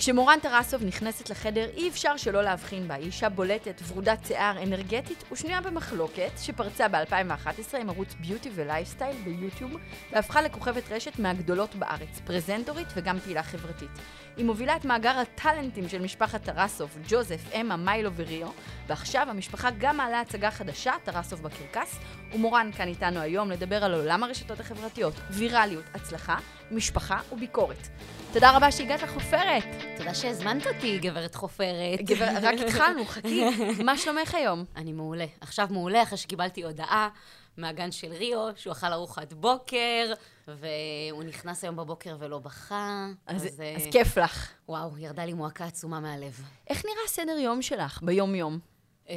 כשמורן טרסוב נכנסת לחדר, אי אפשר שלא להבחין בה. אישה בולטת, ורודת שיער, אנרגטית ושנויה במחלוקת, שפרצה ב-2011 עם ערוץ ביוטי ולייפסטייל ביוטיוב, והפכה לכוכבת רשת מהגדולות בארץ, פרזנטורית וגם פעילה חברתית. היא מובילה את מאגר הטאלנטים של משפחת טרסוב, ג'וזף, אמה, מיילו וריו, ועכשיו המשפחה גם מעלה הצגה חדשה, טרסוב בקרקס, ומורן כאן איתנו היום לדבר על עולם הרשתות החברתיות, ויראליות, הצלחה, משפחה וביקורת. תודה רבה שהגעת לחופרת. תודה שהזמנת אותי, גברת חופרת. גבר, רק התחלנו, חכי. מה שלומך היום? אני מעולה. עכשיו מעולה, אחרי שקיבלתי הודעה מהגן של ריו, שהוא אכל ארוחת בוקר, והוא נכנס היום בבוקר ולא בכה. אז, אז, אז כיף לך. וואו, ירדה לי מועקה עצומה מהלב. איך נראה סדר יום שלך ביום-יום? Uh,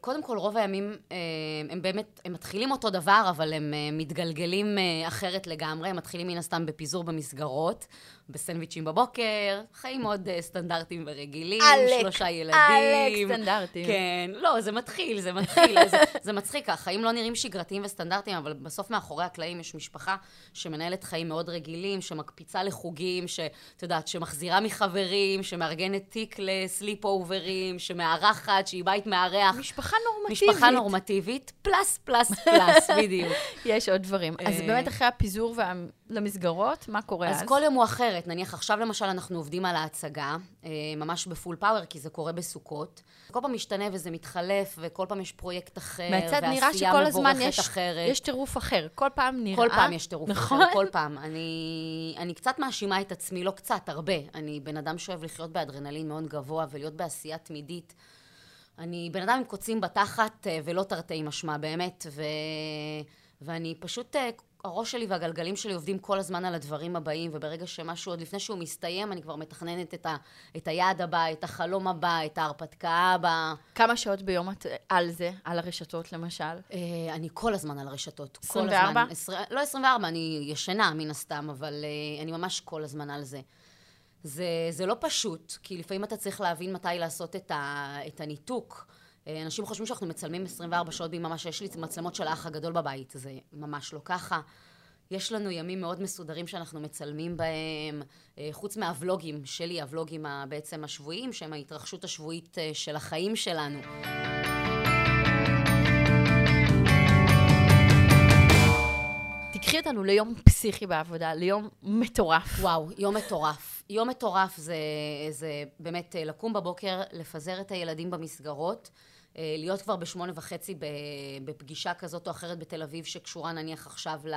קודם כל, רוב הימים uh, הם באמת, הם מתחילים אותו דבר, אבל הם מתגלגלים אחרת לגמרי. הם מתחילים מן הסתם בפיזור במסגרות, בסנדוויצ'ים בבוקר, חיים מאוד uh, סטנדרטיים ורגילים, עלק, שלושה ילדים. עלק סטנדרטיים. כן, לא, זה מתחיל, זה מתחיל. זה, זה מצחיק, החיים לא נראים שגרתיים וסטנדרטיים, אבל בסוף מאחורי הקלעים יש משפחה שמנהלת חיים מאוד רגילים, שמקפיצה לחוגים, שאת יודעת, שמחזירה מחברים, שמארגנת תיק לסליפ אוברים, שמארחת, שהיא בית מארח. משפחה נורמטיבית. משפחה נורמטיבית, פלס, פלס, פלס, בדיוק. יש עוד דברים. אז אה, באמת אחרי הפיזור וה... למסגרות, מה קורה אז? אז כל יום הוא אחרת. נניח עכשיו למשל אנחנו עובדים על ההצגה, אה, ממש בפול פאוור, כי זה קורה בסוכות. כל פעם משתנה וזה מתחלף, וכל פעם יש פרויקט אחר, מהצד נראה שכל הזמן יש, אחרת. יש טירוף אחר. כל פעם נראה... כל פעם יש טירוף נכון? אחר, כל פעם. אני, אני קצת מאשימה את עצמי, לא קצת, הרבה. אני בן אדם שאוהב לחיות באדרנלין מאוד גבוה ולהיות בעשייה תמידית. אני בן אדם עם קוצים בתחת אה, ולא תרתי משמע, באמת, ו... ואני פשוט, אה, הראש שלי והגלגלים שלי עובדים כל הזמן על הדברים הבאים, וברגע שמשהו, עוד לפני שהוא מסתיים, אני כבר מתכננת את, ה, את היעד הבא, את החלום הבא, את ההרפתקה הבאה. כמה שעות ביום את על זה, על הרשתות למשל? אה, אני כל הזמן על הרשתות. 24? כל הזמן. עשר, לא 24, אני ישנה מן הסתם, אבל אה, אני ממש כל הזמן על זה. זה, זה לא פשוט, כי לפעמים אתה צריך להבין מתי לעשות את, ה, את הניתוק. אה, אנשים חושבים שאנחנו מצלמים 24 שעות ביממה, שיש לי מצלמות של האח הגדול בבית, זה ממש לא ככה. יש לנו ימים מאוד מסודרים שאנחנו מצלמים בהם, אה, חוץ מהוולוגים שלי, הוולוגים בעצם השבועיים, שהם ההתרחשות השבועית אה, של החיים שלנו. תקחי אותנו ליום פסיכי בעבודה, ליום מטורף. וואו, יום מטורף. יום מטורף זה, זה באמת לקום בבוקר, לפזר את הילדים במסגרות. אה, להיות כבר בשמונה וחצי בפגישה כזאת או אחרת בתל אביב, שקשורה נניח עכשיו ל...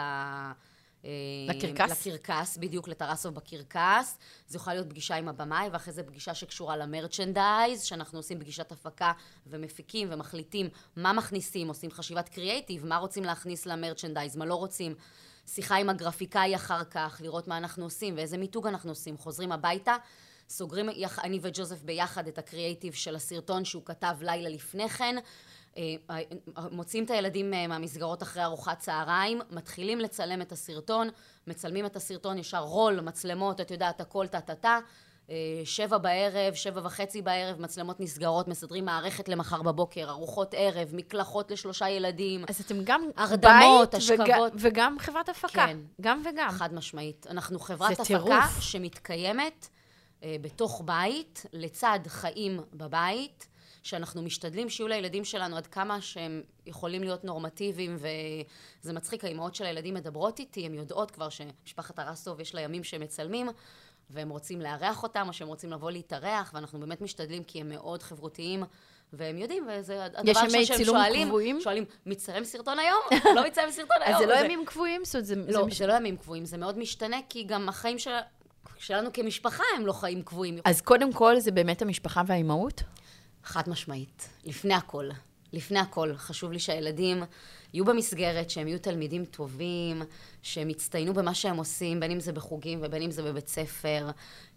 אה, לקרקס? לקרקס, בדיוק לטרסוב בקרקס. זו יכולה להיות פגישה עם הבמאי, ואחרי זה פגישה שקשורה למרצ'נדייז, שאנחנו עושים פגישת הפקה ומפיקים ומחליטים מה מכניסים, עושים חשיבת קריאייטיב, מה רוצים להכניס למרצ'נדייז, מה לא רוצים. שיחה עם הגרפיקאי אחר כך, לראות מה אנחנו עושים ואיזה מיתוג אנחנו עושים. חוזרים הביתה, סוגרים אני וג'וזף ביחד את הקריאייטיב של הסרטון שהוא כתב לילה לפני כן. אה, מוצאים את הילדים אה, מהמסגרות אחרי ארוחת צהריים, מתחילים לצלם את הסרטון, מצלמים את הסרטון ישר רול, מצלמות, את יודעת, הכל טה-טה-טה. אה, שבע בערב, שבע וחצי בערב, מצלמות נסגרות, מסדרים מערכת למחר בבוקר, ארוחות ערב, מקלחות לשלושה ילדים. אז אתם גם הרדמות, בית השכבות. וג, וגם חברת הפקה. כן. גם וגם. חד משמעית. אנחנו חברת הפקה טירוף. שמתקיימת אה, בתוך בית, לצד חיים בבית, שאנחנו משתדלים שיהיו לילדים שלנו עד כמה שהם יכולים להיות נורמטיביים, וזה מצחיק, האימהות של הילדים מדברות איתי, הן יודעות כבר שמשפחת הרסוב יש לה ימים שהם מצלמים, והם רוצים לארח אותם, או שהם רוצים לבוא להתארח, ואנחנו באמת משתדלים כי הם מאוד חברותיים. והם יודעים, וזה הדבר הראשון שהם שואלים, קבועים? שואלים, מצטלם סרטון היום? לא מצטלם סרטון היום? אז זה לא ימים קבועים? זאת אומרת, זה... לא, זה, זה לא ימים קבועים, זה מאוד משתנה, כי גם החיים של... שלנו כמשפחה הם לא חיים קבועים. אז קודם כל, זה באמת המשפחה והאימהות? חד משמעית, לפני הכל. לפני הכל, חשוב לי שהילדים יהיו במסגרת, שהם יהיו תלמידים טובים, שהם יצטיינו במה שהם עושים, בין אם זה בחוגים ובין אם זה בבית ספר,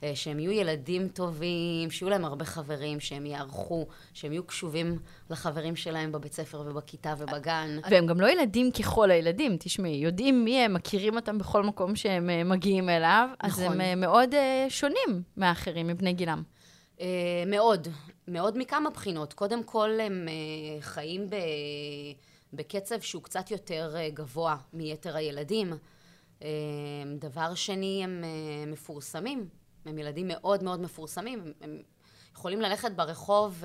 אה, שהם יהיו ילדים טובים, שיהיו להם הרבה חברים, שהם יערכו, שהם יהיו קשובים לחברים שלהם בבית ספר ובכיתה ובגן. והם גם לא ילדים ככל הילדים, תשמעי, יודעים מי הם, מכירים אותם בכל מקום שהם אה, מגיעים אליו, אז נכון. הם אה, מאוד שונים מהאחרים, מבני גילם. מאוד, מאוד מכמה בחינות. קודם כל, הם חיים ב... בקצב שהוא קצת יותר אה, גבוה מיתר הילדים. אה, דבר שני, הם אה, מפורסמים. הם ילדים מאוד מאוד מפורסמים. הם- יכולים ללכת ברחוב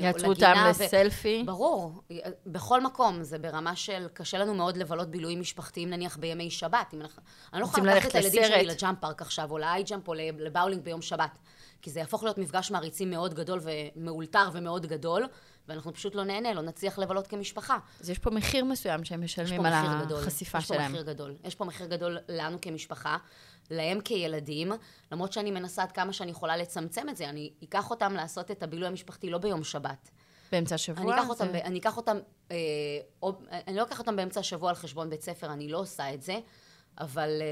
או יעצרו אותם לגינה ו- לסלפי. ברור, בכל מקום, זה ברמה של קשה לנו מאוד לבלות בילויים משפחתיים נניח בימי שבת. אם אנחנו, אני לא יכולה לקחת את הילדים שלי. ל Jump Park עכשיו, או ל iJump, או לבאולינג ביום שבת. כי זה יהפוך להיות מפגש מעריצים מאוד גדול ומאולתר ומאוד גדול, ואנחנו פשוט לא נהנה, לא נצליח לבלות כמשפחה. אז יש פה מחיר מסוים שהם יש משלמים פה על גדול. החשיפה יש פה שלהם. מחיר גדול. יש פה מחיר גדול לנו כמשפחה, להם כילדים, למרות שאני מנסה עד כמה שאני יכולה לצמצם את זה. אני אקח אותם לעשות את הבילוי המשפחתי לא ביום שבת. באמצע השבוע? אני אקח אותם, זה- אני אקח אותם, אה, או, אני לא אקח אותם באמצע השבוע על חשבון בית ספר, אני לא עושה את זה, אבל אה,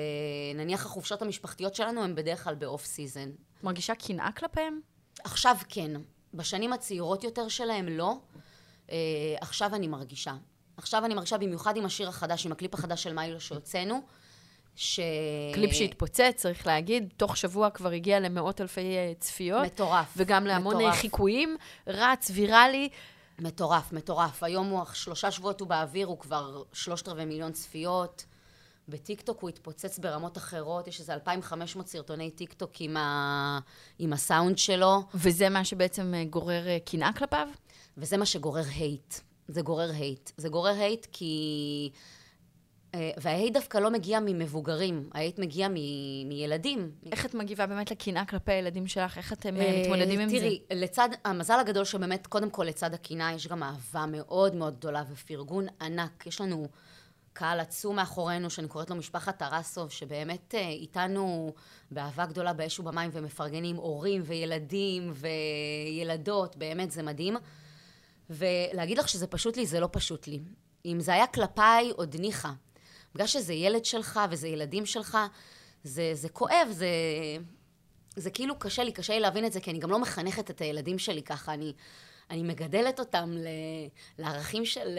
נניח החופשות המשפחתיות שלנו הן בדרך כלל ב off season. מרגישה קנאה כלפיהם? עכשיו כן, בשנים הצעירות יותר שלהם לא, אה, עכשיו אני מרגישה. עכשיו אני מרגישה במיוחד עם השיר החדש, עם הקליפ החדש של מיילו שהוצאנו, ש... קליפ שהתפוצץ, צריך להגיד, תוך שבוע כבר הגיע למאות אלפי אה, צפיות. מטורף. וגם להמון אה, מטורף. חיקויים, רץ, ויראלי. מטורף, מטורף. היום הוא, שלושה שבועות הוא באוויר, הוא כבר שלושת רבעי מיליון צפיות. בטיקטוק הוא התפוצץ ברמות אחרות, יש איזה 2,500 סרטוני טיקטוק עם, ה... עם הסאונד שלו, וזה מה שבעצם אה, גורר אה, קנאה כלפיו? וזה מה שגורר hate. זה גורר hate. זה גורר hate כי... אה, וה hate דווקא לא מגיע ממבוגרים, ה hate מגיע מ... מילדים. איך את מגיבה באמת לקנאה כלפי הילדים שלך? איך אתם מתמודדים עם זה? תראי, לצד, המזל הגדול שבאמת, קודם כל לצד הקנאה, יש גם אהבה מאוד מאוד גדולה ופרגון ענק. יש לנו קהל עצום מאחורינו, שאני קוראת לו משפחת טרסוב, שבאמת אה, איתנו באהבה גדולה באש ובמים ומפרגנים הורים וילדים וילדות, באמת, זה מדהים. ולהגיד לך שזה פשוט לי, זה לא פשוט לי. אם זה היה כלפיי, עוד ניחא. בגלל שזה ילד שלך וזה ילדים שלך, זה, זה כואב, זה, זה כאילו קשה לי, קשה לי להבין את זה, כי אני גם לא מחנכת את הילדים שלי ככה, אני, אני מגדלת אותם ל, לערכים של,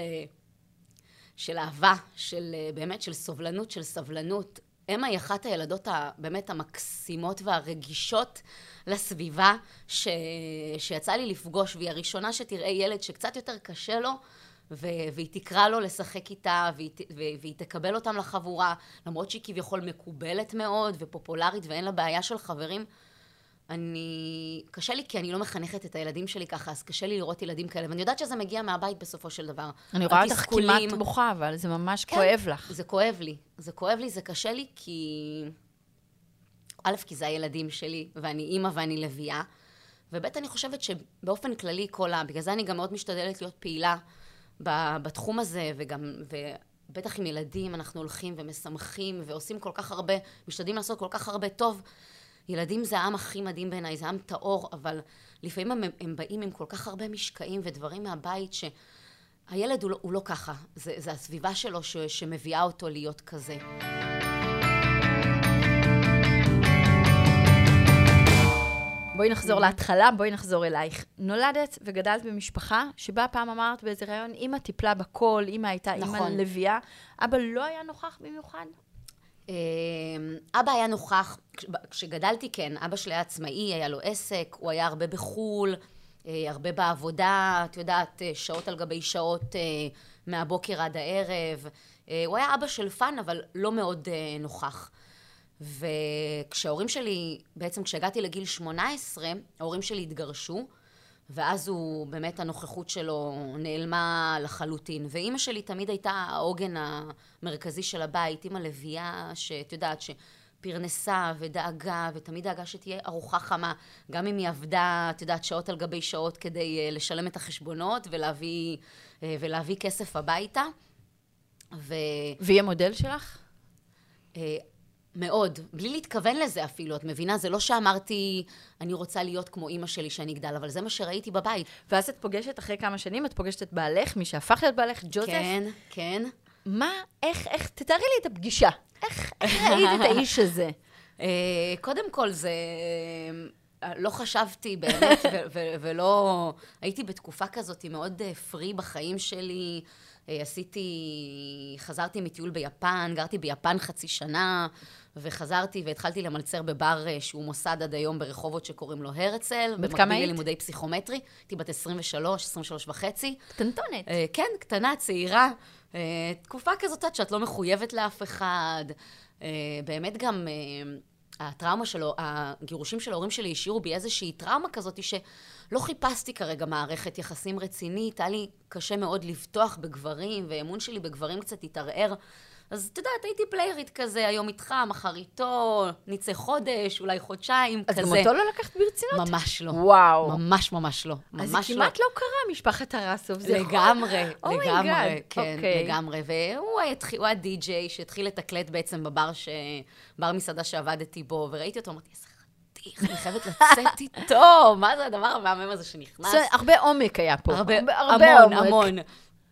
של אהבה, של באמת, של סובלנות, של סבלנות. אמה היא אחת הילדות ה- באמת המקסימות והרגישות לסביבה ש... שיצא לי לפגוש, והיא הראשונה שתראה ילד שקצת יותר קשה לו, ו... והיא תקרא לו לשחק איתה, והיא. והיא תקבל אותם לחבורה, למרות שהיא כביכול מקובלת מאוד ופופולרית ואין לה בעיה של חברים. אני... קשה לי כי אני לא מחנכת את הילדים שלי ככה, אז קשה לי לראות ילדים כאלה, ואני יודעת שזה מגיע מהבית בסופו של דבר. אני רואה אותך. כמעט בוכה, אבל זה ממש כן, כואב לך. זה כואב לי. זה כואב לי, זה קשה לי, כי... א', כי זה הילדים שלי, ואני אימא ואני לביאה, וב', אני חושבת שבאופן כללי כל ה... בגלל זה אני גם מאוד משתדלת להיות פעילה בתחום הזה, וגם... ובטח עם ילדים אנחנו הולכים ומשמחים ועושים כל כך הרבה, משתדלים לעשות כל כך הרבה טוב. ילדים זה העם הכי מדהים בעיניי, זה עם טהור, אבל לפעמים הם, הם באים עם כל כך הרבה משקעים ודברים מהבית ש... הילד הוא לא, הוא לא ככה, זה, זה הסביבה שלו ש, שמביאה אותו להיות כזה. בואי נחזור להתחלה, בואי נחזור אלייך. נולדת וגדלת במשפחה שבה פעם אמרת באיזה ראיון, אימא טיפלה בכל, אימא הייתה אימא נכון. לביאה, אבא לא היה נוכח במיוחד. אה, אבא היה נוכח, כש- כשגדלתי כן, אבא שלי היה עצמאי, היה לו עסק, הוא היה הרבה בחו"ל, אה, הרבה בעבודה, את יודעת, אה, שעות על גבי שעות אה, מהבוקר עד הערב. הוא היה אבא של fun, אבל לא מאוד נוכח. וכשההורים שלי, בעצם כשהגעתי לגיל 18, ההורים שלי התגרשו, ואז הוא, באמת הנוכחות שלו נעלמה לחלוטין. ואימא שלי תמיד הייתה העוגן המרכזי של הבית, אימא לביאה, שאת יודעת, שפרנסה ודאגה, ותמיד דאגה שתהיה ארוחה חמה, גם אם היא עבדה, את יודעת, שעות על גבי שעות כדי אה, לשלם את החשבונות ולהביא, אה, ולהביא כסף הביתה. ו... והיא המודל שלך? אה, מאוד, בלי להתכוון לזה אפילו, את מבינה? זה לא שאמרתי, אני רוצה להיות כמו אימא שלי שאני אגדל, אבל זה מה שראיתי בבית. ואז את פוגשת, אחרי כמה שנים, את פוגשת את בעלך, מי שהפך להיות בעלך, ג'וזף. כן, כן. מה, איך, איך, תתארי לי את הפגישה. איך, איך ראית את האיש הזה? אה, קודם כל, זה... אה, לא חשבתי באמת, ולא... הייתי בתקופה כזאת מאוד פרי בחיים שלי. אה, עשיתי... חזרתי מטיול ביפן, גרתי ביפן חצי שנה, וחזרתי והתחלתי למלצר בבר אה, שהוא מוסד עד היום ברחובות שקוראים לו הרצל. בת כמה היית? ללימודי פסיכומטרי. הייתי בת 23, 23 וחצי. קטנטונת. אה, כן, קטנה, צעירה. אה, תקופה כזאת שאת לא מחויבת לאף אחד. באמת גם הטראומה שלו, הגירושים של ההורים שלי השאירו בי איזושהי טראומה כזאת שלא חיפשתי כרגע מערכת יחסים רצינית, היה לי קשה מאוד לבטוח בגברים, ואמון שלי בגברים קצת התערער. אז את יודעת, הייתי פליירית כזה, היום איתך, מחר איתו, נצא חודש, אולי חודשיים, אז כזה. גם אותו לא לקחת ברצינות? ממש לא. וואו. ממש ממש לא. אז ממש זה כמעט לא קרה, משפחת הרסוב. זה יכול- לגמרי, Oh לגמרי, כן, אוקיי. לגמרי. והוא היה התחיל- היה די-ג'יי שהתחיל לתקלט בעצם בבר ש... בר מסעדה שעבדתי בו, וראיתי אותו, אמרתי, איזה חתיך, אני חייבת לצאת איתו, מה זה הדבר המהמם הזה שנכנס? הרבה עומק היה פה. הרבה, הרבה המון, עומק. המון.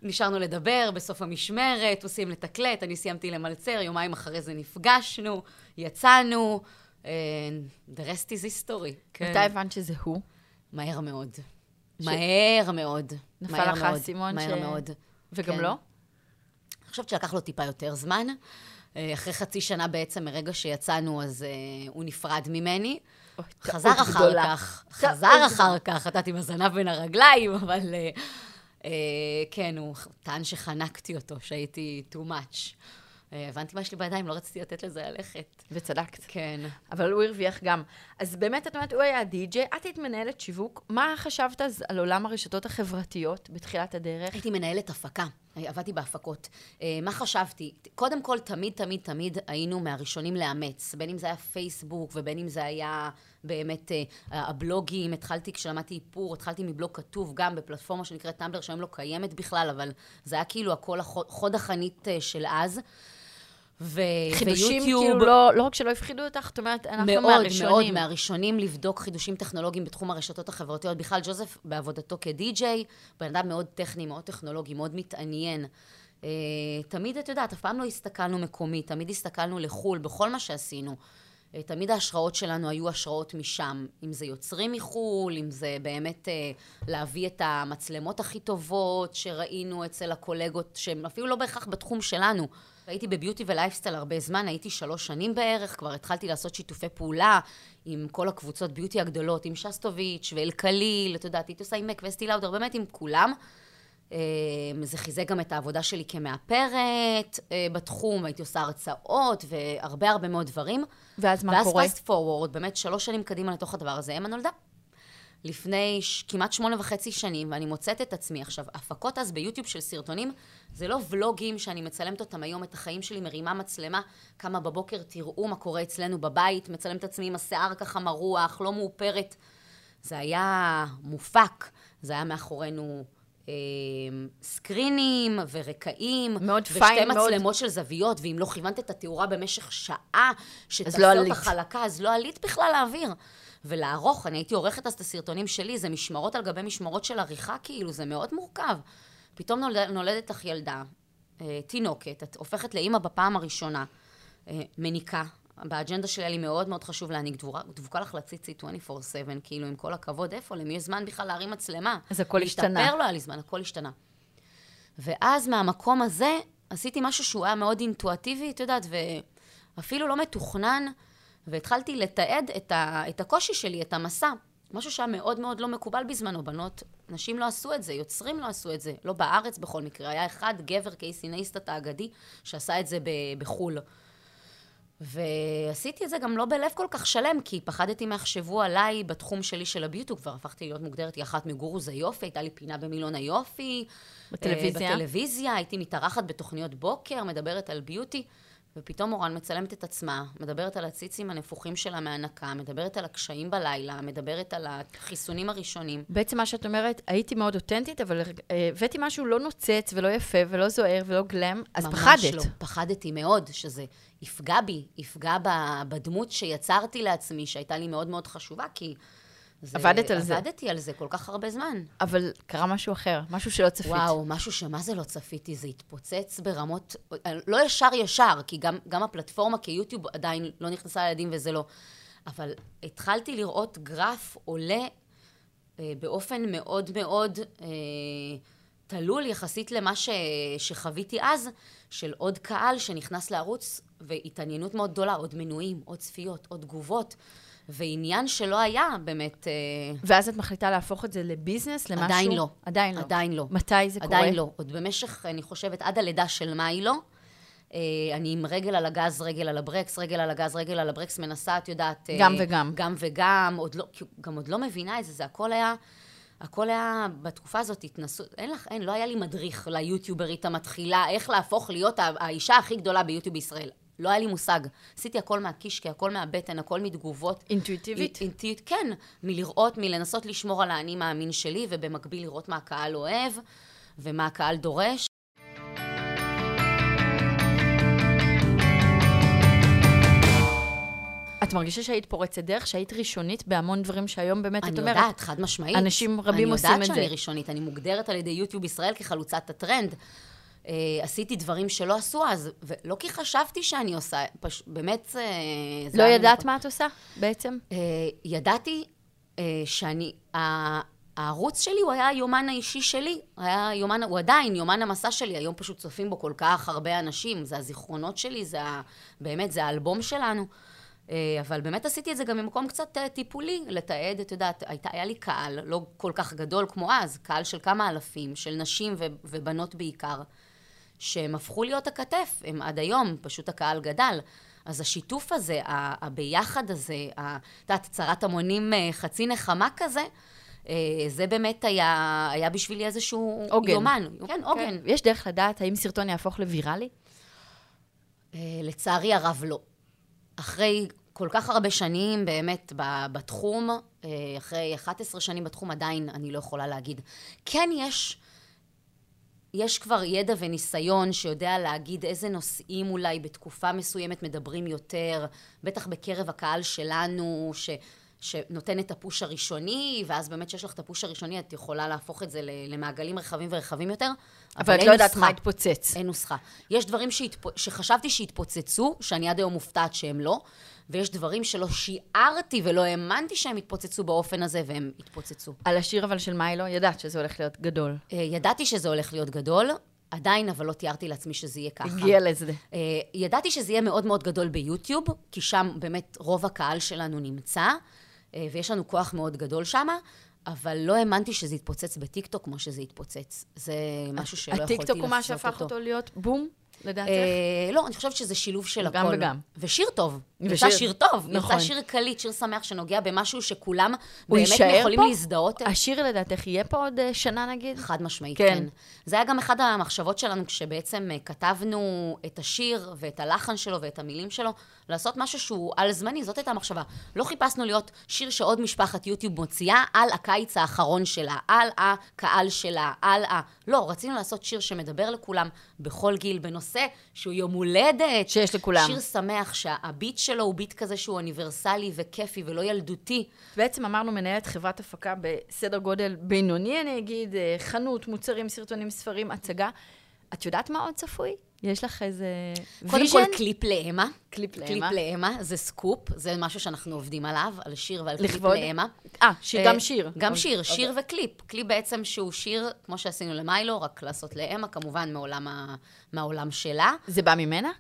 נשארנו לדבר בסוף המשמרת, עושים לתקלט, אני סיימתי למלצר, יומיים אחרי זה נפגשנו, יצאנו, אה, the rest is history. כן. מתי הבנת שזה הוא? מהר מאוד. מהר מאוד. נפל מהר לך האסימון מהר ש- מאוד. וגם כן. לא? אני חושבת שלקח לו טיפה יותר זמן. אה, אחרי חצי שנה בעצם, מרגע שיצאנו, אז אה, הוא נפרד ממני. חזר אחר גדולה. כך, חזר. אחר כך, עם הזנב בין הרגליים, אבל אה, כן, הוא טען שחנקתי אותו, שהייתי too much. אה, הבנתי מה יש לי בידיים, לא רציתי לתת לזה ללכת. וצדקת. כן. אבל הוא הרוויח גם. אז באמת, את אומרת, הוא היה די-ג'יי, את היית מנהלת שיווק. מה חשבת אז על עולם הרשתות החברתיות בתחילת הדרך? הייתי מנהלת הפקה, עבדתי בהפקות. אה, מה חשבתי? קודם כל, תמיד, תמיד, תמיד היינו מהראשונים לאמץ. בין אם זה היה פייסבוק ובין אם זה היה באמת אה, הבלוגים. התחלתי, כשלמדתי איפור, התחלתי מבלוג כתוב גם בפלטפורמה שנקראת טמבלר, שהיום לא קיימת בכלל, אבל זה היה כאילו הכל החוד, חוד החנית אה, של אז. ו- חידושים ויוטיוב- כאילו לא, לא רק שלא הפחידו אותך, את אומרת, אנחנו מאוד, מהראשונים. מאוד מהראשונים לבדוק חידושים טכנולוגיים בתחום הרשתות החברתיות. בכלל, ג'וזף, בעבודתו כדי-ג'יי, בן אדם מאוד טכני, מאוד טכנולוגי, מאוד מתעניין. אה, תמיד, את יודעת, אף פעם לא הסתכלנו מקומי, תמיד הסתכלנו לחו"ל, בכל מה שעשינו. אה, תמיד ההשראות שלנו היו השראות משם. אם זה יוצרים מחו"ל, אם זה באמת אה, להביא את המצלמות הכי טובות שראינו אצל הקולגות, שהם אפילו לא בהכרח בתחום שלנו. הייתי בביוטי ולייפסטייל הרבה זמן, הייתי שלוש שנים בערך, כבר התחלתי לעשות שיתופי פעולה עם כל הקבוצות ביוטי הגדולות, עם שסטוביץ' ואלקליל, את יודעת, הייתי עושה עם מק ואסטי לאודר, באמת עם כולם. אה, זה חיזק גם את העבודה שלי כמאפרת אה, בתחום, הייתי עושה הרצאות והרבה הרבה מאוד דברים. ואז מה ואז קורה? פסט פורוורד, באמת שלוש שנים קדימה לתוך הדבר הזה, אמה נולדה. לפני ש... כמעט שמונה וחצי שנים, ואני מוצאת את עצמי עכשיו, הפקות אז ביוטיוב של סרטונים, זה לא ולוגים שאני מצלמת אותם היום, את החיים שלי, מרימה מצלמה, קמה בבוקר, תראו מה קורה אצלנו בבית, מצלמת את עצמי עם השיער ככה מרוח, לא מאופרת. זה היה מופק, זה היה מאחורינו אה, סקרינים ורקעים. מאוד ושתי פיין, מאוד- מצלמות של זוויות, ואם לא כיוונת את התאורה במשך שעה, לא שתעשה עלית. אותה חלקה, אז לא עלית בכלל לאוויר. ולערוך, אני הייתי עורכת אז את הסרטונים שלי, זה משמרות על גבי משמרות של עריכה, כאילו, זה מאוד מורכב. פתאום נולד, נולדת לך ילדה, אה, תינוקת, את הופכת לאימא בפעם הראשונה, אה, מניקה. באג'נדה שלי היה לי מאוד מאוד חשוב להניק דבורה, דבוקה לך לציצי 24/7, כאילו, עם כל הכבוד, איפה? למי יש זמן בכלל להרים מצלמה? אז הכל השתנה. להסתפר לא היה לי זמן, הכל השתנה. ואז מהמקום הזה עשיתי משהו שהוא היה מאוד אינטואיטיבי, את יודעת, ואפילו לא מתוכנן, והתחלתי לתעד את, ה, את הקושי שלי, את המסע. משהו שהיה מאוד מאוד לא מקובל בזמנו, בנות, נשים לא עשו את זה, יוצרים לא עשו את זה, לא בארץ בכל מקרה. היה אחד, גבר קייסי נייסטאט האגדי, שעשה את זה ב- בחו"ל. ועשיתי את זה גם לא בלב כל כך שלם, כי פחדתי מה יחשבו עליי בתחום שלי של הביוטו, כבר הפכתי להיות מוגדרת כאחת מגורוז היופי, הייתה לי פינה במילון היופי. בטלוויזיה? אה, בטלוויזיה, הייתי מתארחת בתוכניות בוקר, מדברת על ביוטי. ופתאום מורן מצלמת את עצמה, מדברת על הציצים הנפוחים שלה מהנקה, מדברת על הקשיים בלילה, מדברת על החיסונים הראשונים. בעצם מה שאת אומרת, הייתי מאוד אותנטית, אבל אה, הבאתי משהו לא נוצץ ולא יפה ולא זוהר ולא גלם, אז ממש פחדת. לא. פחדתי מאוד שזה יפגע בי, יפגע בדמות שיצרתי לעצמי, שהייתה לי מאוד מאוד חשובה, כי... זה, עבדת על זה. עבדתי על זה כל כך הרבה זמן. אבל קרה משהו אחר, משהו שלא צפית. וואו, משהו שמה זה לא צפיתי, זה התפוצץ ברמות, לא ישר ישר, כי גם, גם הפלטפורמה כיוטיוב עדיין לא נכנסה לילדים וזה לא. אבל התחלתי לראות גרף עולה אה, באופן מאוד מאוד אה, תלול יחסית למה ש, שחוויתי אז, של עוד קהל שנכנס לערוץ, והתעניינות מאוד גדולה, עוד מנויים, עוד צפיות, עוד תגובות. ועניין שלא היה באמת... אה, ואז את מחליטה להפוך את זה לביזנס, למשהו? עדיין לא. עדיין לא. עדיין לא. מתי זה קורה? עדיין לא. עוד במשך, אני חושבת, עד הלידה של מאי לא. אה, אני עם רגל על הגז, רגל על הברקס, רגל על הגז, רגל על הברקס, מנסה, את יודעת... אה, גם וגם. גם וגם, עוד לא, גם עוד לא מבינה את זה, זה הכל היה... הכל היה, בתקופה הזאת התנסות, אין לך, אין, לא היה לי מדריך ליוטיוברית המתחילה, איך להפוך להיות האישה הכי גדולה ביוטיוב בישראל. לא היה לי מושג. עשיתי הכל מהקישקע, הכל מהבטן, הכל מתגובות. אינטואיטיבית? אינטואיט, כן. מלראות, מלנסות לשמור על האני מאמין שלי, ובמקביל לראות מה הקהל אוהב, ומה הקהל דורש. את מרגישה שהיית פורצת דרך, שהיית ראשונית בהמון דברים שהיום באמת, את אומרת... אני יודעת, חד משמעית. אנשים רבים עושים את אני יודעת שאני זה. ראשונית, אני מוגדרת על ידי יוטיוב ישראל כחלוצת הטרנד. אה, עשיתי דברים שלא עשו אז, ולא כי חשבתי שאני עושה, פש... באמת... אה, לא ידעת ממקום- מה את עושה בעצם? אה, ידעתי אה, שאני... ה- הערוץ שלי הוא היה היומן האישי שלי, היה יומן, הוא עדיין יומן המסע שלי, היום פשוט צופים בו כל כך הרבה אנשים, זה הזיכרונות שלי, זה ה, באמת, זה האלבום שלנו. אה, אבל באמת עשיתי את זה גם ממקום קצת אה, טיפולי, לתעד, את יודעת, הייתה, היה לי קהל, לא כל כך גדול כמו אז, קהל של כמה אלפים, של נשים ו, ובנות בעיקר, שהם הפכו להיות הכתף, הם עד היום, פשוט הקהל גדל. אז השיתוף הזה, הביחד הזה, את יודעת, צרת המונים אה, חצי נחמה כזה, אה, זה באמת היה, היה בשבילי איזשהו עוגן. יומן. כן, עוגן. כן. יש דרך לדעת האם סרטון יהפוך לוויראלי? אה, לצערי הרב לא. אחרי כל כך הרבה שנים באמת בתחום, אחרי 11 שנים בתחום עדיין אני לא יכולה להגיד. כן יש, יש כבר ידע וניסיון שיודע להגיד איזה נושאים אולי בתקופה מסוימת מדברים יותר, בטח בקרב הקהל שלנו, ש... שנותן את הפוש הראשוני, ואז באמת כשיש לך את הפוש הראשוני, את יכולה להפוך את זה למעגלים רחבים ורחבים יותר. אבל את אין לא יודעת. מה יתפוצץ. אין נוסחה. יש דברים שהתפ... שחשבתי שהתפוצצו, שאני עד היום מופתעת שהם לא, ויש דברים שלא שיערתי ולא האמנתי שהם יתפוצצו באופן הזה, והם התפוצצו. על השיר אבל של מיילו, ידעת שזה הולך להיות גדול. אה, ידעתי שזה הולך להיות גדול, עדיין אבל לא תיארתי לעצמי שזה יהיה ככה. הגיע לזה. אה, ידעתי שזה יהיה מאוד מאוד גדול ביוטיוב, כי שם באמת רוב הקהל שלנו נמצא, אה, ויש לנו כוח מאוד גדול שם, אבל לא האמנתי שזה יתפוצץ בטיקטוק כמו שזה יתפוצץ. זה משהו שלא יכולתי הטיקטוק הוא מה שהפך אותו להיות בום, לדעתך? אה, לא, אני חושבת שזה שילוב של גם הכל. וגם. ושיר טוב. ושיר- יצא שיר טוב. נכון. יצא שיר קליט, שיר שמח, שנוגע במשהו שכולם באמת יכולים פה? להזדהות. השיר לדעתך יהיה פה עוד אה, שנה נגיד? חד משמעית, כן. כן. זה היה גם אחד המחשבות שלנו כשבעצם אה, כתבנו את השיר ואת הלחן שלו ואת המילים שלו, לעשות משהו שהוא על זמני, זאת הייתה המחשבה. לא חיפשנו להיות שיר שעוד משפחת יוטיוב מוציאה על הקיץ האחרון שלה, על הקהל שלה, על ה... לא, רצינו לעשות שיר שמדבר לכולם בכל גיל, בנושא שהוא יום הולדת. שיש לכולם. שיר שמח, שהביט שלו הוא ביט כזה שהוא אוניברסלי וכיפי ולא ילדותי. בעצם אמרנו מנהלת חברת הפקה בסדר גודל בינוני, אני אגיד, אה, חנות, מוצרים, סרטונים, ספרים, הצגה. את יודעת מה עוד צפוי? יש לך איזה קודם vision? כל, קליפ לאמה. קליפ לאמה. קליפ לאמה, זה סקופ, זה משהו שאנחנו עובדים עליו, על שיר ועל קליפ? לאמה. אה, שיר, אה, גם שיר. גם אוקיי. שיר, שיר וקליפ. קליפ בעצם שהוא שיר, כמו שעשינו למיילו, רק לעשות לאמה, כמובן. מהעולם שלה. זה בא ממנה?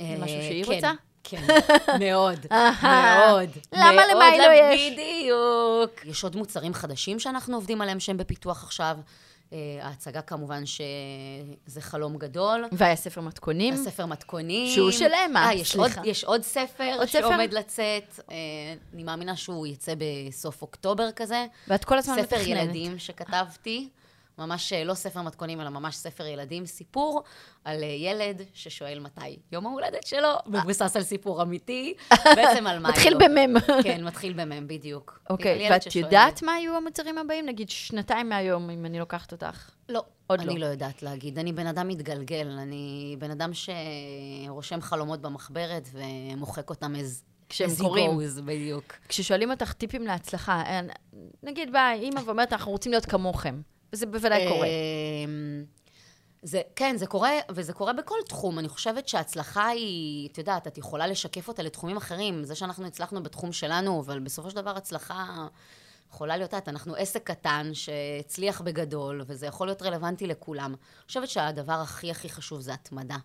אה, משהו שהיא כן, רוצה? כן, מאוד, אהה. מאוד. למה למיילו יש? בדיוק. יש עוד מוצרים חדשים שאנחנו עובדים עליהם שהם בפיתוח עכשיו. אה, ההצגה כמובן שזה חלום גדול. והיה ספר מתכונים. הספר מתכונים. שהוא של אמה, אה, יש עוד, סליחה. יש עוד ספר עוד ספר? שעומד לצאת. אה, אני מאמינה שהוא יצא בסוף אוקטובר כזה. ואת כל הזמן ספר מתכננת. ילדים שכתבתי. ממש אה, לא ספר מתכונים, אלא ממש ספר ילדים, סיפור על אה, ילד ששואל מתי יום ההולדת שלו, מבוסס על סיפור אמיתי, בעצם על מה מתחיל לו. במם. כן, מתחיל במם, בדיוק. אוקיי, ילד ואת יודעת מה יהיו המוצרים הבאים? נגיד שנתיים מהיום, אם אני לוקחת אותך. לא, עוד אני לא. לא יודעת להגיד. אני בן אדם מתגלגל, אני בן אדם שרושם חלומות במחברת ומוחק אותם as... כשהם goes, בדיוק. כששואלים אותך טיפים להצלחה, אה, נגיד באה אימא ואומרת, אנחנו רוצים להיות כמוכם. וזה בוודאי קורה. אמ, זה, כן, זה קורה, וזה קורה בכל תחום. אני חושבת שההצלחה היא, את יודעת, את יכולה לשקף אותה לתחומים אחרים. זה שאנחנו הצלחנו בתחום שלנו, אבל בסופו של דבר הצלחה יכולה להיות, את אנחנו עסק קטן שהצליח בגדול, וזה יכול להיות רלוונטי לכולם. אני חושבת שהדבר הכי הכי חשוב זה התמדה.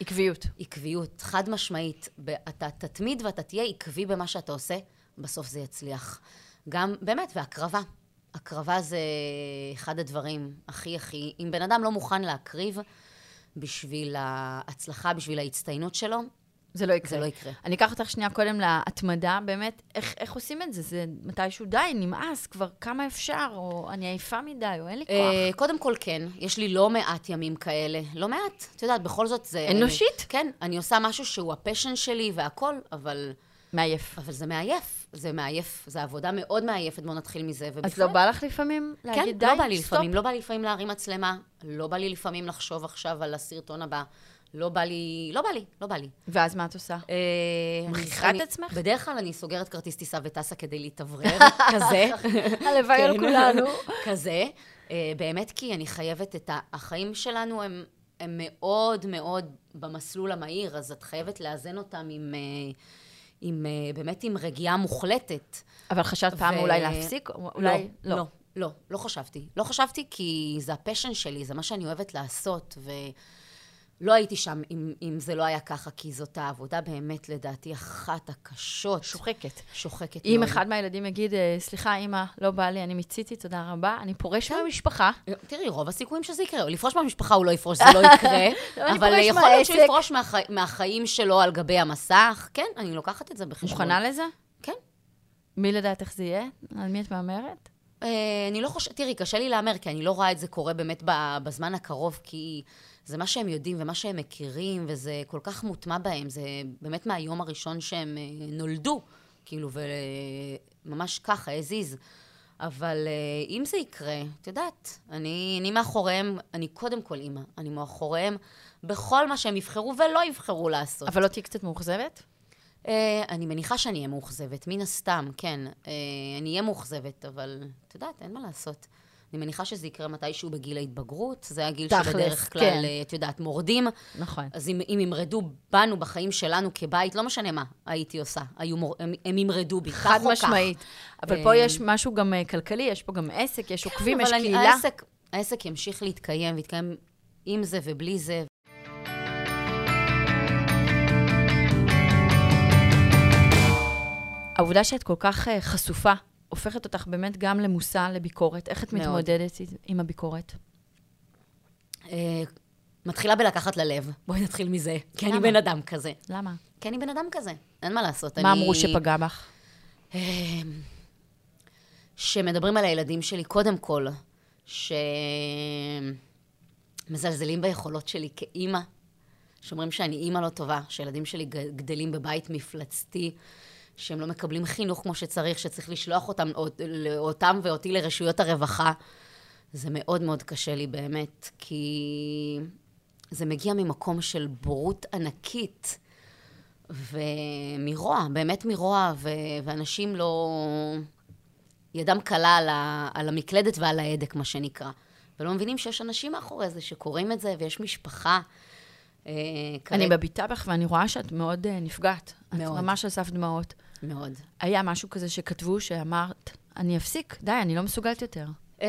עקביות. עקביות, חד משמעית. אתה תתמיד ואתה תהיה עקבי במה שאתה עושה, בסוף זה יצליח. גם, באמת, והקרבה. הקרבה זה אחד הדברים הכי הכי... אם בן אדם לא מוכן להקריב בשביל ההצלחה, בשביל ההצטיינות שלו, זה לא יקרה. זה לא יקרה. אני אקח אותך שנייה קודם להתמדה, באמת, איך, איך עושים את זה? זה מתישהו די, נמאס, כבר כמה אפשר, או אני עייפה מדי, או אין לי כוח. אה, קודם כל, כן, יש לי לא מעט ימים כאלה. לא מעט. את יודעת, בכל זאת זה... אנושית? כן, אני עושה משהו שהוא ה passion שלי והכל, אבל... מעייף. אבל זה מעייף. זה מעייף. זו עבודה מאוד מעייפת, בואו נתחיל מזה. אז ובכלל- לא בא לך לפעמים כן, להגיד די, לא בא לי stop? לפעמים, לא בא לי לפעמים להרים מצלמה, לא בא לי לפעמים לחשוב עכשיו על הסרטון הבא, לא בא לי, לא בא לי, לא בא לי. ואז מה את עושה? אה, מכריחה את עצמך? בדרך כלל אני סוגרת כרטיס טיסה וטסה כדי להתאוורר, כזה. הלוואי על כן. כולנו. כזה. אה, באמת כי אני חייבת את ה... החיים שלנו הם, הם מאוד מאוד במסלול המהיר, אז את חייבת לאזן אותם עם... אה, עם, אה, באמת עם רגיעה מוחלטת. אבל חשבת פעם ו- אולי להפסיק? או אולי לא, לא, לא, לא חשבתי. לא חשבתי כי זה הפשן שלי, זה מה שאני אוהבת לעשות, ולא הייתי שם אם, אם זה לא היה ככה, כי זאת העבודה באמת, לדעתי, אחת הקשות. שוחקת. שוחקת אם מאוד. אחד מהילדים יגיד, אה, סליחה, אימא, לא בא לי, אני מיציתי, תודה רבה, אני פורש מהמשפחה. תראי, רוב הסיכויים שזה יקרה. לפרוש מהמשפחה הוא לא יפרוש, זה לא יקרה. לא, אבל יכול להיות שהוא. יפרוש מהחי... מהחיים שלו על גבי המסך. כן, אני לוקחת את זה בחשבון. מוכנה לזה? כן. מי לדעת איך זה יהיה? על מי את מהמרת? אה, אני לא חושבת, תראי, קשה לי להמר, כי אני לא רואה את זה קורה באמת בזמן הקרוב, כי זה מה שהם יודעים ומה שהם מכירים, וזה כל כך מוטמע בהם, זה באמת מהיום הראשון שהם אה, נולדו, כאילו, וממש ככה, הזיז. אבל אה, אם זה יקרה, את יודעת, אני, אני מאחוריהם, אני קודם כל אימא, אני מאחוריהם בכל מה שהם יבחרו ולא יבחרו לעשות. אבל לא תהיי קצת מאוכזבת? אה, אני מניחה שאני אהיה מאוכזבת, מן הסתם, כן. אה, אני אהיה מאוכזבת, אבל את יודעת, אין מה לעשות. אני מניחה שזה יקרה מתישהו בגיל ההתבגרות, זה הגיל תכלס, שבדרך כלל, כן. את יודעת, מורדים. נכון. אז אם, אם ימרדו בנו בחיים שלנו כבית, לא משנה מה הייתי עושה, היו מור... הם, הם ימרדו בי, כך חד או כך. משמעית. אבל פה אה, יש משהו גם אה, כלכלי, יש פה גם עסק, יש עוקבים, יש אבל קהילה. העסק, העסק ימשיך להתקיים, ויתקיים עם זה ובלי זה. העובדה שאת כל כך חשופה, הופכת אותך באמת גם למושא לביקורת. איך את מאוד. מתמודדת עם הביקורת? אה, מתחילה בלקחת ללב, בואי נתחיל מזה. כי אני? בן אדם כזה. למה? כי אני בן אדם כזה, אין מה לעשות. מה אני- אמרו שפגע בך? אמ, שמדברים על הילדים שלי, קודם כל, שמזלזלים ביכולות שלי כאימא, שאומרים שאני אימא לא טובה, שהילדים שלי גדלים בבית מפלצתי, שהם לא מקבלים חינוך כמו שצריך, שצריך לשלוח אותם, אות- אותם ואותי לרשויות הרווחה. זה מאוד מאוד קשה לי באמת, כי זה מגיע ממקום של בורות ענקית. ומרוע, באמת מרוע, ו- ואנשים לא... ידם קלה על, ה- על המקלדת ועל ההדק, מה שנקרא. ולא מבינים שיש אנשים מאחורי זה שקוראים את זה, ויש משפחה. אה, אני מביטה בך ואני רואה שאת מאוד אה, נפגעת. מאוד. את ממש על סף דמעות. מאוד. היה משהו כזה שכתבו שאמרת, אני אפסיק, די, אני לא מסוגלת יותר. אמ,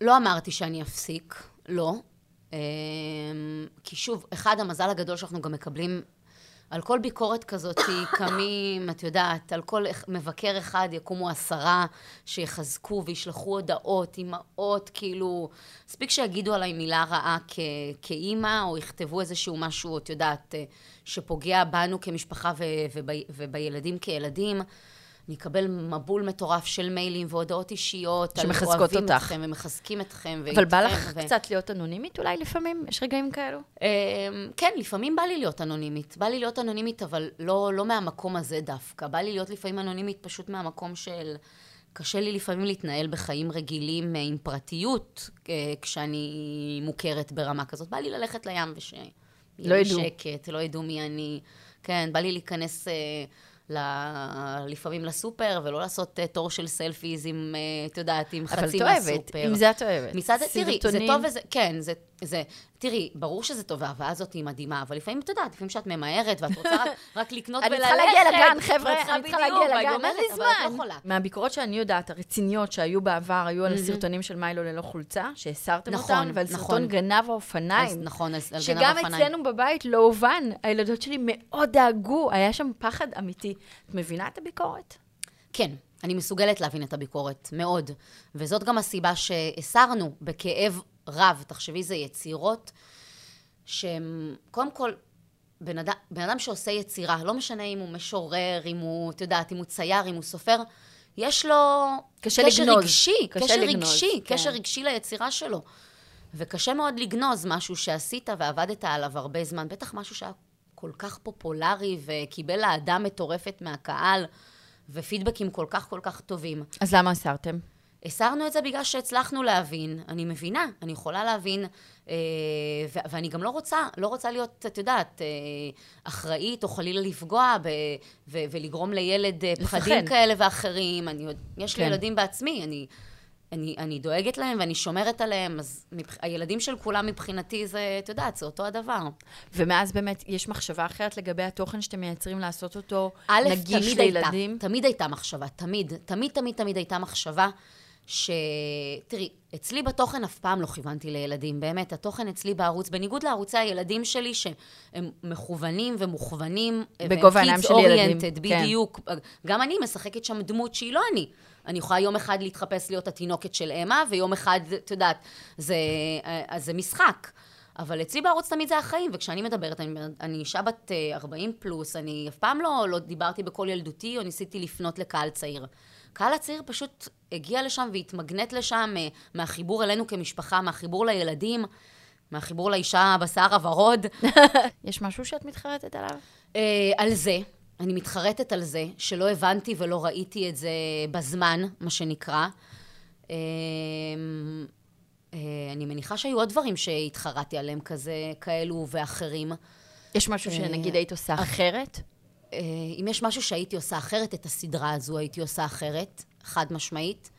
לא אמרתי שאני אפסיק, לא. אמ, כי שוב, אחד, המזל הגדול שאנחנו גם מקבלים, על כל ביקורת כזאת קמים, את יודעת, על כל מבקר אחד יקומו עשרה שיחזקו וישלחו הודעות, אימהות, כאילו, מספיק שיגידו עליי מילה רעה כ- כאימא, או יכתבו איזשהו משהו, את יודעת, אה, שפוגע בנו כמשפחה ו- וב- ובילדים כילדים. אני אקבל מבול מטורף של מיילים והודעות אישיות. שמחזקות אותך. אתכם ומחזקים אתכם. אבל בא ואיתכם, לך ו- קצת להיות אנונימית אולי לפעמים? יש רגעים כאלו? אמ, כן, לפעמים בא לי להיות אנונימית. בא לי להיות אנונימית, אבל לא, לא מהמקום הזה דווקא. בא לי להיות לפעמים אנונימית פשוט מהמקום של... קשה לי לפעמים להתנהל בחיים רגילים אה, עם פרטיות, אה, כשאני מוכרת ברמה כזאת. בא לי ללכת לים וש... לא ידעו. שקט, לא ידעו מי אני. כן, בא לי להיכנס אה, ל... לפעמים לסופר, ולא לעשות אה, תור של סלפיז עם, אה, את יודעת, עם אבל חצי את אוהבת, מהסופר. עם זה את אוהבת. מצד, תראי, זה. טוב וזה, כן, זה, זה, תראי, ברור שזה טוב, וההבאה הזאת היא מדהימה, אבל לפעמים, את יודעת, לפעמים שאת ממהרת, ואת רוצה רק, רק לקנות אני וללכת. צריכה להגיע לגן, חבר'ה, אני צריכה להגיע לגן, אין לי אבל את לא זמן. יכולה. מהביקורות שאני יודעת, הרציניות שהיו בעבר, היו על הסרטונים של מיילו ללא חולצה, שהסרתם נכון, אותן, ועל נכון. סרטון גנב האופניים. נכון, על גנב שגם אופניים. אצלנו בבית לא הובן, הילדות שלי מאוד דאגו, היה שם פחד אמיתי. את מבינה את הביקורת? כן, אני מסוגלת להבין את הביקורת, מאוד. וזאת גם הסיבה שהסרנו בכאב רב, תחשבי, זה יצירות שהן, קודם כל, בן אדם, בן אדם שעושה יצירה, לא משנה אם הוא משורר, אם הוא, את יודעת, אם הוא צייר, אם הוא סופר, יש לו קשה קשר לגנוז. רגשי, קשה קשר לגנוז, רגשי, כן. קשר רגשי ליצירה שלו. וקשה מאוד לגנוז משהו שעשית ועבדת עליו הרבה זמן, בטח משהו שהיה כל כך פופולרי וקיבל אהדה מטורפת מהקהל, ופידבקים כל כך כל כך טובים. אז למה הסרתם? הסרנו את זה בגלל שהצלחנו להבין, אני מבינה, אני יכולה להבין, אה, ו- ואני גם לא רוצה, לא רוצה להיות, את יודעת, אה, אחראית או חלילה לפגוע ב- ו- ולגרום לילד אה, פחדים לפחד. כאלה ואחרים. אני, יש לי כן. ילדים בעצמי, אני, אני, אני דואגת להם ואני שומרת עליהם, אז מבח... הילדים של כולם מבחינתי זה, את יודעת, זה אותו הדבר. ומאז באמת יש מחשבה אחרת לגבי התוכן שאתם מייצרים לעשות אותו א', נגיש תמיד לילדים? הייתה, תמיד הייתה מחשבה, תמיד, תמיד, תמיד, תמיד הייתה מחשבה ש... תראי, אצלי בתוכן אף פעם לא כיוונתי לילדים, באמת, התוכן אצלי בערוץ, בניגוד לערוצי הילדים שלי, שהם מכוונים ומוכוונים, בגובה העיניים של ילדים, כן. בדיוק. גם אני משחקת שם דמות שהיא לא אני. אני יכולה יום אחד להתחפש להיות התינוקת של אמה, ויום אחד, את יודעת, זה, אז זה משחק. אבל אצלי בערוץ תמיד זה החיים, וכשאני מדברת, אני, אני אישה בת אה, 40 פלוס, אני אף פעם לא, לא דיברתי בקול ילדותי, או ניסיתי לפנות לקהל צעיר. קהל הצעיר פשוט הגיע לשם והתמגנט לשם אה, מהחיבור אלינו כמשפחה, מהחיבור לילדים, מהחיבור לאישה בשיער הוורוד. יש משהו שאת מתחרטת עליו? אה, על זה, אני מתחרטת על זה, שלא הבנתי ולא ראיתי את זה בזמן, מה שנקרא. אה, אני מניחה שהיו עוד דברים שהתחרטתי עליהם, כזה, כאלו ואחרים. יש משהו שנגיד היית עושה אחרת? אה, אם יש משהו שהייתי עושה אחרת, את הסדרה הזו הייתי עושה אחרת, חד משמעית.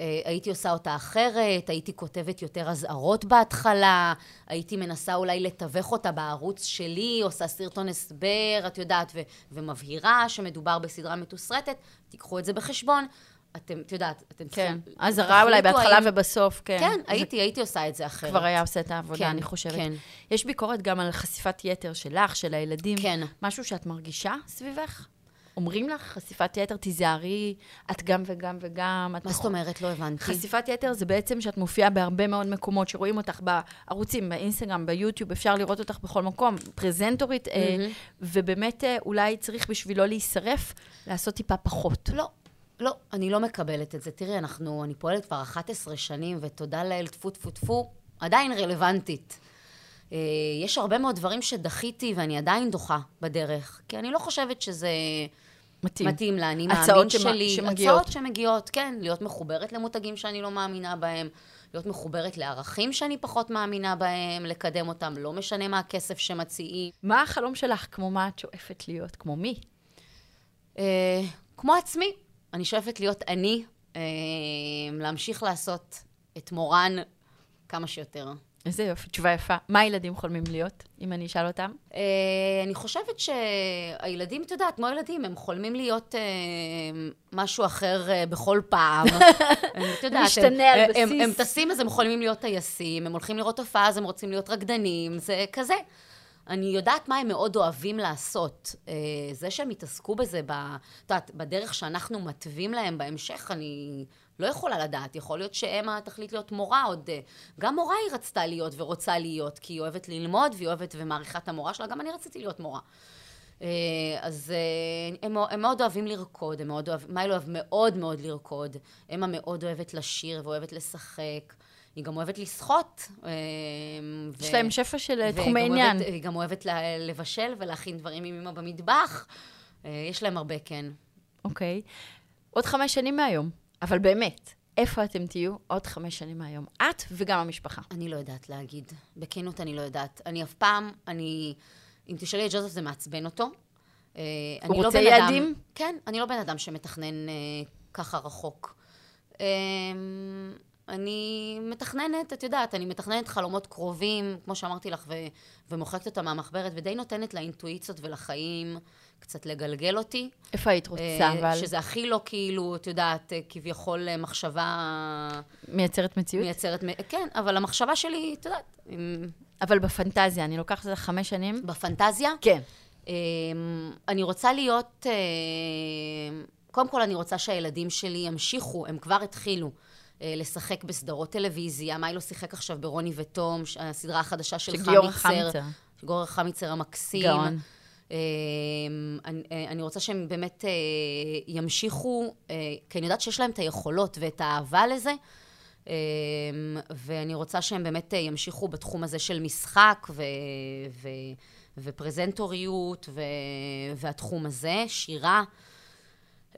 אה, הייתי עושה אותה אחרת, הייתי כותבת יותר אזהרות בהתחלה, הייתי מנסה אולי לתווך אותה בערוץ שלי, עושה סרטון הסבר, את יודעת, ו- ומבהירה שמדובר בסדרה מתוסרטת, תיקחו את זה בחשבון. אתם, את יודעת, אתם כן. צריכים... אזהרה אולי בהתחלה האם- ובסוף, כן. כן, הייתי, הייתי עושה את זה אחרת. כבר היה עושה את העבודה, כן, אני חושבת. כן. יש ביקורת גם על חשיפת יתר שלך, של הילדים. כן. משהו שאת מרגישה סביבך? אומרים לך, חשיפת יתר, תיזהרי, את גם וגם וגם. מה זאת אומרת? לא הבנתי. חשיפת יתר זה בעצם שאת מופיעה בהרבה מאוד מקומות, שרואים אותך בערוצים, באינסטגרם, ביוטיוב, אפשר לראות אותך בכל מקום, פרזנטורית, אה, ובאמת אה, אולי צריך בשביל לא להישרף, לעשות טיפה פחות. לא, לא, אני לא מקבלת את זה. תראי, אנחנו, אני פועלת כבר 11 שנים, ותודה לאל, טפו טפו טפו, עדיין רלוונטית. אה, יש הרבה מאוד דברים שדחיתי ואני עדיין דוחה בדרך, כי אני לא חושבת שזה מתאים. מתאים לאני הצעות מאמין שמ- שלי. שמגיעות. הצעות שמגיעות, כן. להיות מחוברת למותגים שאני לא מאמינה בהם, להיות מחוברת לערכים שאני פחות מאמינה בהם, לקדם אותם, לא משנה מה הכסף שמציעים. מה החלום שלך? כמו מה את שואפת להיות? כמו מי? אה, כמו עצמי, אני שואפת להיות אני, אה, להמשיך לעשות את מורן כמה שיותר. איזה יופי, תשובה יפה. מה הילדים חולמים להיות, אם אני אשאל אותם? אה, אני חושבת שהילדים, את יודעת, כמו ילדים, הם חולמים להיות אה, משהו אחר בכל פעם. את יודעת, משתנה על בסיס. הם טסים אז הם חולמים להיות טייסים, הם הולכים לראות הופעה אז הם רוצים להיות רקדנים, זה כזה. אני יודעת מה הם מאוד אוהבים לעשות. אה, זה שהם יתעסקו בזה, ב, את יודעת, בדרך שאנחנו מתווים להם בהמשך, אני לא יכולה לדעת. יכול להיות שאמה תחליט להיות מורה עוד... אה, גם מורה היא רצתה להיות ורוצה להיות, כי היא אוהבת ללמוד והיא אוהבת ומעריכה את המורה שלה, גם אני רציתי להיות מורה. אה, אז הם, הם מאוד אוהבים לרקוד, הם מאוד אוהבים, מיילו אוהב מאוד מאוד לרקוד. אמה מאוד אוהבת לשיר ואוהבת לשחק. היא גם אוהבת לשחות. אה, יש להם שפע של אה, תחומי עניין. אוהבת, היא גם אוהבת לבשל ולהכין דברים עם אמא במטבח. אה, יש להם הרבה, כן. אוקיי. עוד חמש שנים מהיום, אבל באמת, איפה אתם תהיו עוד חמש שנים מהיום? את וגם המשפחה. אני לא יודעת להגיד. בכנות אני לא יודעת. אני אף פעם, אני... אם תשאלי את ג'וזף זה מעצבן אותו. אני לא רוצה אדם- יעדים? כן, אני לא בן אדם שמתכנן אה, ככה רחוק. אה, אני מתכננת, את יודעת, אני מתכננת חלומות קרובים, כמו שאמרתי לך, ו- ומוחקת אותם מהמחברת, ודי נותנת לאינטואיציות ולחיים קצת לגלגל אותי. איפה היית רוצה, אה, אבל? שזה הכי לא כאילו, את יודעת, אה, כביכול אה, מחשבה מייצרת מציאות? מייצרת... כן, אבל המחשבה שלי, את יודעת, עם- אבל בפנטזיה, אני לוקחת את זה חמש שנים. בפנטזיה, כן. אמ, אני רוצה להיות... אה, קודם כל, אני רוצה שהילדים שלי ימשיכו, הם כבר התחילו אה, לשחק בסדרות טלוויזיה. מיילו שיחק עכשיו ברוני ותום, הסדרה החדשה של שגיורא חמיצר. חמיצר. גיורא חמיצר המקסים. גאון. אמ, אני, אה, אני רוצה שהם באמת אה, ימשיכו, אה, כי אני יודעת שיש להם את היכולות ואת האהבה לזה, אמ, ואני רוצה שהם באמת אה, ימשיכו בתחום הזה של משחק ו, ו, ופרזנטוריות ו, והתחום הזה, שירה.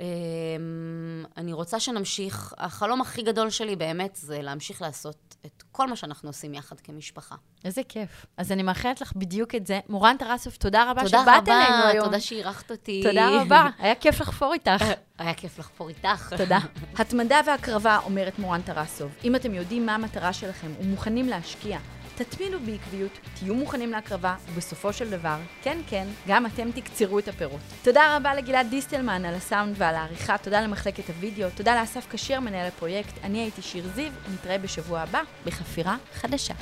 אמ, אני רוצה שנמשיך, החלום הכי גדול שלי באמת זה להמשיך לעשות את כל מה שאנחנו עושים יחד כמשפחה. איזה כיף. אז אני מאחלת לך בדיוק את זה. מורן טרסוב, תודה רבה תודה שבאת אלינו רבה, היום. תודה שאירחת אותי. תודה רבה, היה כיף לחפור איתך. היה כיף לחפור איתך. תודה. התמדה והקרבה, אומרת מורן טרסוב. אם אתם יודעים מה המטרה שלכם ומוכנים להשקיע, תתמידו בעקביות, תהיו מוכנים להקרבה, ובסופו של דבר, כן כן, גם אתם תקצרו את הפירות. תודה רבה לגלעד דיסטלמן על הסאונד ועל העריכה, תודה למחלקת הוידאו, תודה לאסף כשר, מנהל הפרויקט. אני הייתי שיר זיו, נתראה בשבוע הבא בחפירה חדשה.